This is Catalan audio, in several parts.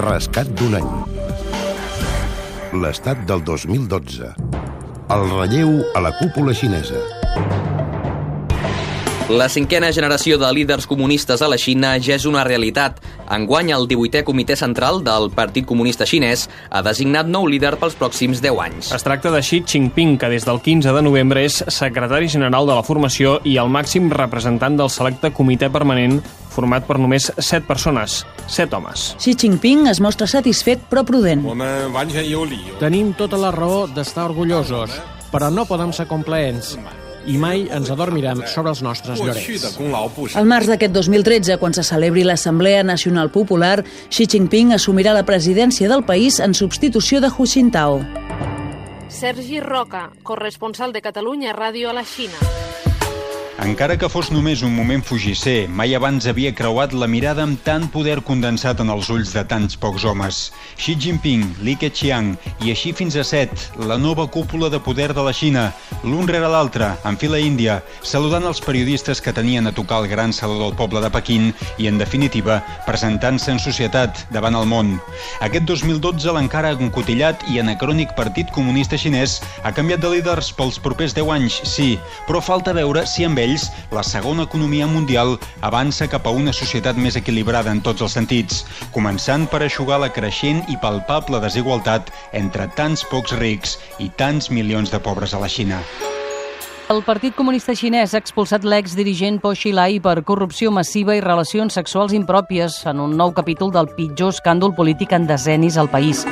Rescat d'un any. L'estat del 2012. El relleu a la cúpula xinesa. La cinquena generació de líders comunistes a la Xina ja és una realitat. Enguany, el 18è Comitè Central del Partit Comunista Xinès ha designat nou líder pels pròxims 10 anys. Es tracta de Xi Jinping, que des del 15 de novembre és secretari general de la formació i el màxim representant del selecte comitè permanent format per només 7 persones, 7 homes. Xi Jinping es mostra satisfet però prudent. Tenim tota la raó d'estar orgullosos, però no podem ser complaents i mai ens adormirem sobre els nostres llorets. Al març d'aquest 2013, quan se celebri l'Assemblea Nacional Popular, Xi Jinping assumirà la presidència del país en substitució de Hu Jintao. Sergi Roca, corresponsal de Catalunya Ràdio a la Xina. Encara que fos només un moment fugisser, mai abans havia creuat la mirada amb tant poder condensat en els ulls de tants pocs homes. Xi Jinping, Li Keqiang i així fins a set, la nova cúpula de poder de la Xina, l'un rere l'altre, en fila índia, saludant els periodistes que tenien a tocar el gran saló del poble de Pequín i, en definitiva, presentant-se en societat davant el món. Aquest 2012 l'encara encotillat i anacrònic Partit Comunista Xinès ha canviat de líders pels propers 10 anys, sí, però falta veure si amb ells la segona economia mundial avança cap a una societat més equilibrada en tots els sentits, començant per aixugar la creixent i palpable desigualtat entre tants pocs rics i tants milions de pobres a la Xina. El Partit Comunista Xinès ha expulsat l'exdirigent Po Xilai per corrupció massiva i relacions sexuals impròpies en un nou capítol del pitjor escàndol polític en decennis al país.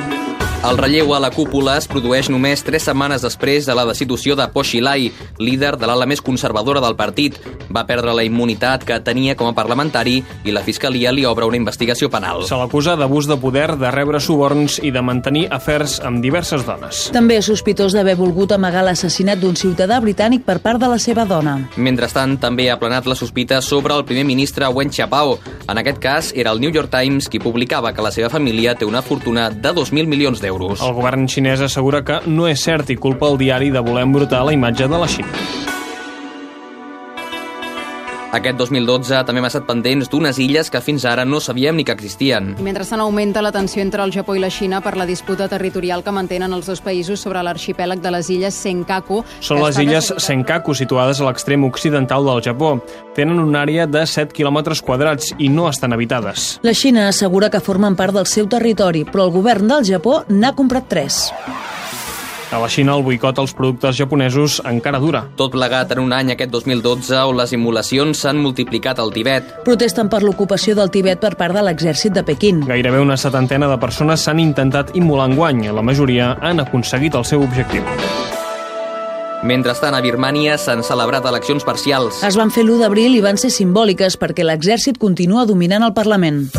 El relleu a la cúpula es produeix només tres setmanes després de la destitució de Po Xilai, líder de l'ala més conservadora del partit. Va perdre la immunitat que tenia com a parlamentari i la Fiscalia li obre una investigació penal. Se l'acusa d'abús de poder, de rebre suborns i de mantenir afers amb diverses dones. També és sospitós d'haver volgut amagar l'assassinat d'un ciutadà britànic per part de la seva dona. Mentrestant, també ha planat la sospita sobre el primer ministre Wen Xiaopao. En aquest cas, era el New York Times qui publicava que la seva família té una fortuna de 2.000 milions d'euros euros. El govern xinès assegura que no és cert i culpa el diari de voler embrutar la imatge de la Xina. Aquest 2012 també hem estat pendents d'unes illes que fins ara no sabíem ni que existien. Mentrestant augmenta la tensió entre el Japó i la Xina per la disputa territorial que mantenen els dos països sobre l'arxipèlag de les illes Senkaku. Són les illes Senkaku, situades a l'extrem occidental del Japó. Tenen una àrea de 7 quilòmetres quadrats i no estan habitades. La Xina assegura que formen part del seu territori, però el govern del Japó n'ha comprat tres. A la Xina el boicot als productes japonesos encara dura. Tot plegat en un any aquest 2012 on les immolacions s'han multiplicat al Tibet. Protesten per l'ocupació del Tibet per part de l'exèrcit de Pequín. Gairebé una setantena de persones s'han intentat immolar enguany. La majoria han aconseguit el seu objectiu. Mentrestant, a Birmània s'han celebrat eleccions parcials. Es van fer l'1 d'abril i van ser simbòliques perquè l'exèrcit continua dominant el Parlament.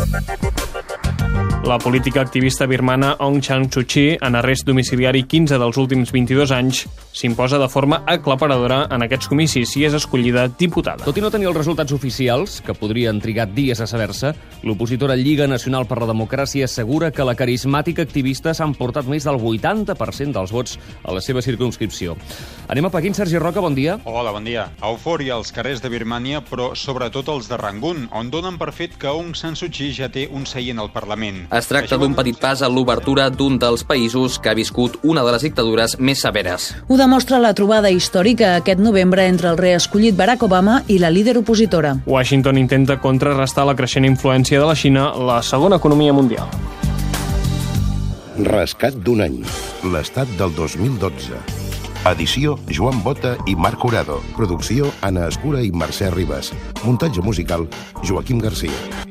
La política activista birmana Aung San Suu Kyi, en arrest domiciliari 15 dels últims 22 anys, s'imposa de forma aclaparadora en aquests comicis i és escollida diputada. Tot i no tenir els resultats oficials, que podrien trigar dies a saber-se, l'opositora Lliga Nacional per la Democràcia assegura que la carismàtica activista s'ha emportat més del 80% dels vots a la seva circumscripció. Anem a Pequín. Sergi Roca, bon dia. Hola, bon dia. Eufòria als carrers de Birmània, però sobretot els de Rangoon, on donen per fet que Aung San Suu Kyi ja té un seient al Parlament. Es tracta d'un petit pas a l'obertura d'un dels països que ha viscut una de les dictadures més severes. Ho demostra la trobada històrica aquest novembre entre el reescollit Barack Obama i la líder opositora. Washington intenta contrarrestar la creixent influència de la Xina, la segona economia mundial. Rescat d'un any. L'estat del 2012. Edició Joan Bota i Marc Urado. Producció Anna Escura i Mercè Ribas. Muntatge musical Joaquim Garcia.